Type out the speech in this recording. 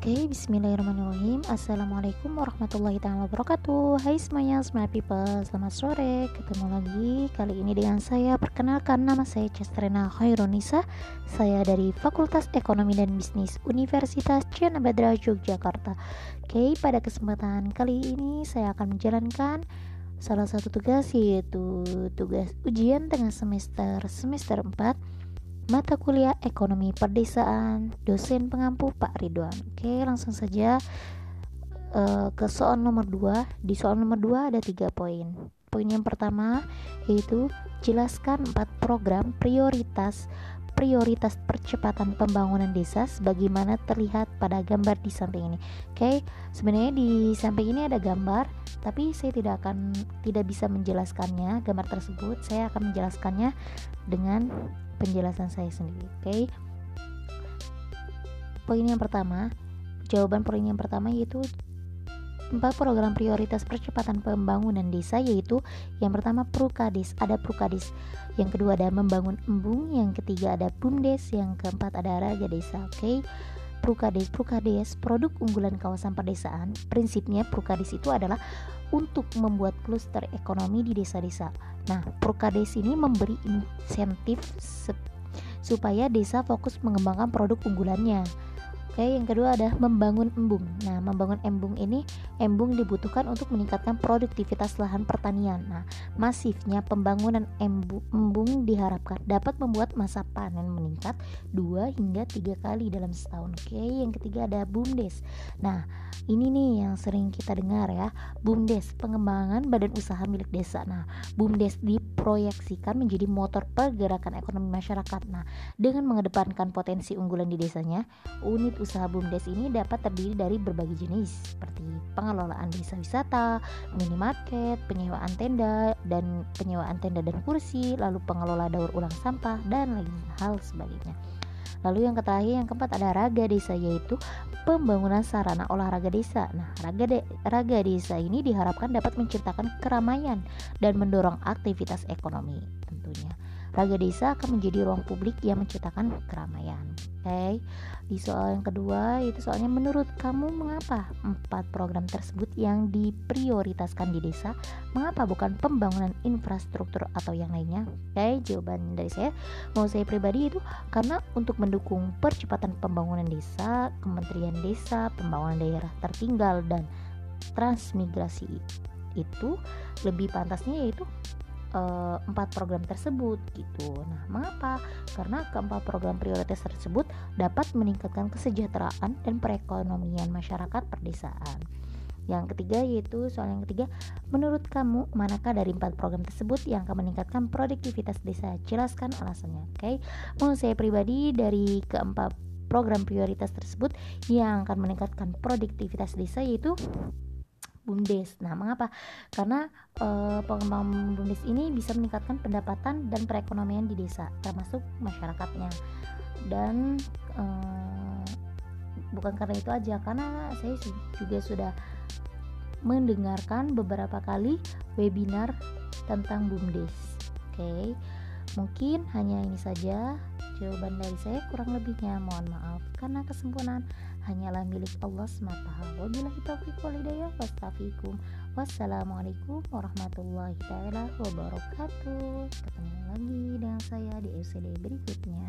Oke, bismillahirrahmanirrahim. Assalamualaikum warahmatullahi wabarakatuh. Hai semuanya, smart people. Selamat sore, ketemu lagi Kali ini dengan saya, perkenalkan nama saya Chestrena Khairunisa Saya dari Fakultas Ekonomi dan Bisnis Universitas Cina Badra, Yogyakarta. Oke, pada kesempatan kali ini Saya akan menjalankan salah satu tugas Yaitu tugas ujian tengah semester Semester 4 mata kuliah ekonomi perdesaan dosen pengampu Pak Ridwan oke langsung saja uh, ke soal nomor 2 di soal nomor 2 ada tiga poin poin yang pertama yaitu jelaskan empat program prioritas prioritas percepatan pembangunan desa sebagaimana terlihat pada gambar di samping ini. Oke, sebenarnya di samping ini ada gambar, tapi saya tidak akan tidak bisa menjelaskannya gambar tersebut. Saya akan menjelaskannya dengan penjelasan saya sendiri oke okay? poin yang pertama jawaban poin yang pertama yaitu empat program prioritas percepatan pembangunan desa yaitu yang pertama Prukades ada Prukades yang kedua ada membangun embung yang ketiga ada Bumdes yang keempat ada Raja Desa oke okay? Prukades Prukades produk unggulan kawasan pedesaan prinsipnya Prukades itu adalah untuk membuat kluster ekonomi di desa-desa. Nah, Prukades ini memberi insentif supaya desa fokus mengembangkan produk unggulannya. Oke, yang kedua ada membangun embung. Nah, membangun embung ini embung dibutuhkan untuk meningkatkan produktivitas lahan pertanian. Nah, masifnya pembangunan embung, diharapkan dapat membuat masa panen meningkat 2 hingga 3 kali dalam setahun. Oke, yang ketiga ada BUMDes. Nah, ini nih yang sering kita dengar ya, BUMDes, pengembangan badan usaha milik desa. Nah, BUMDes diproyeksikan menjadi motor pergerakan ekonomi masyarakat. Nah, dengan mengedepankan potensi unggulan di desanya, unit usaha BUMDes ini dapat terdiri dari berbagai jenis seperti pengelolaan desa wisata, minimarket, penyewaan tenda dan penyewaan tenda dan kursi, lalu pengelola daur ulang sampah dan lain hal sebagainya. Lalu yang terakhir yang keempat ada raga desa yaitu pembangunan sarana olahraga desa. Nah, raga de raga desa ini diharapkan dapat menciptakan keramaian dan mendorong aktivitas ekonomi tentunya. Raga desa akan menjadi ruang publik yang menciptakan keramaian. Okay. di soal yang kedua itu soalnya menurut kamu mengapa empat program tersebut yang diprioritaskan di desa, mengapa bukan pembangunan infrastruktur atau yang lainnya? Oke, okay. jawaban dari saya, mau saya pribadi itu karena untuk mendukung percepatan pembangunan desa, Kementerian Desa, Pembangunan Daerah Tertinggal dan Transmigrasi itu lebih pantasnya yaitu empat program tersebut gitu. Nah, mengapa? Karena keempat program prioritas tersebut dapat meningkatkan kesejahteraan dan perekonomian masyarakat perdesaan. Yang ketiga yaitu soal yang ketiga, menurut kamu manakah dari empat program tersebut yang akan meningkatkan produktivitas desa? Jelaskan alasannya. Oke, okay? menurut saya pribadi dari keempat program prioritas tersebut yang akan meningkatkan produktivitas desa yaitu BUMDes. Nah, mengapa? Karena e, pengembangan BUMDes ini bisa meningkatkan pendapatan dan perekonomian di desa, termasuk masyarakatnya. Dan e, bukan karena itu aja, karena saya juga sudah mendengarkan beberapa kali webinar tentang BUMDes. Oke. Mungkin hanya ini saja jawaban dari saya kurang lebihnya mohon maaf karena kesempurnaan hanyalah milik Allah semata. Wabillahi taufiq walhidayah. Wastafikum. Wassalamualaikum warahmatullahi taala wabarakatuh. Ketemu lagi dengan saya di episode berikutnya.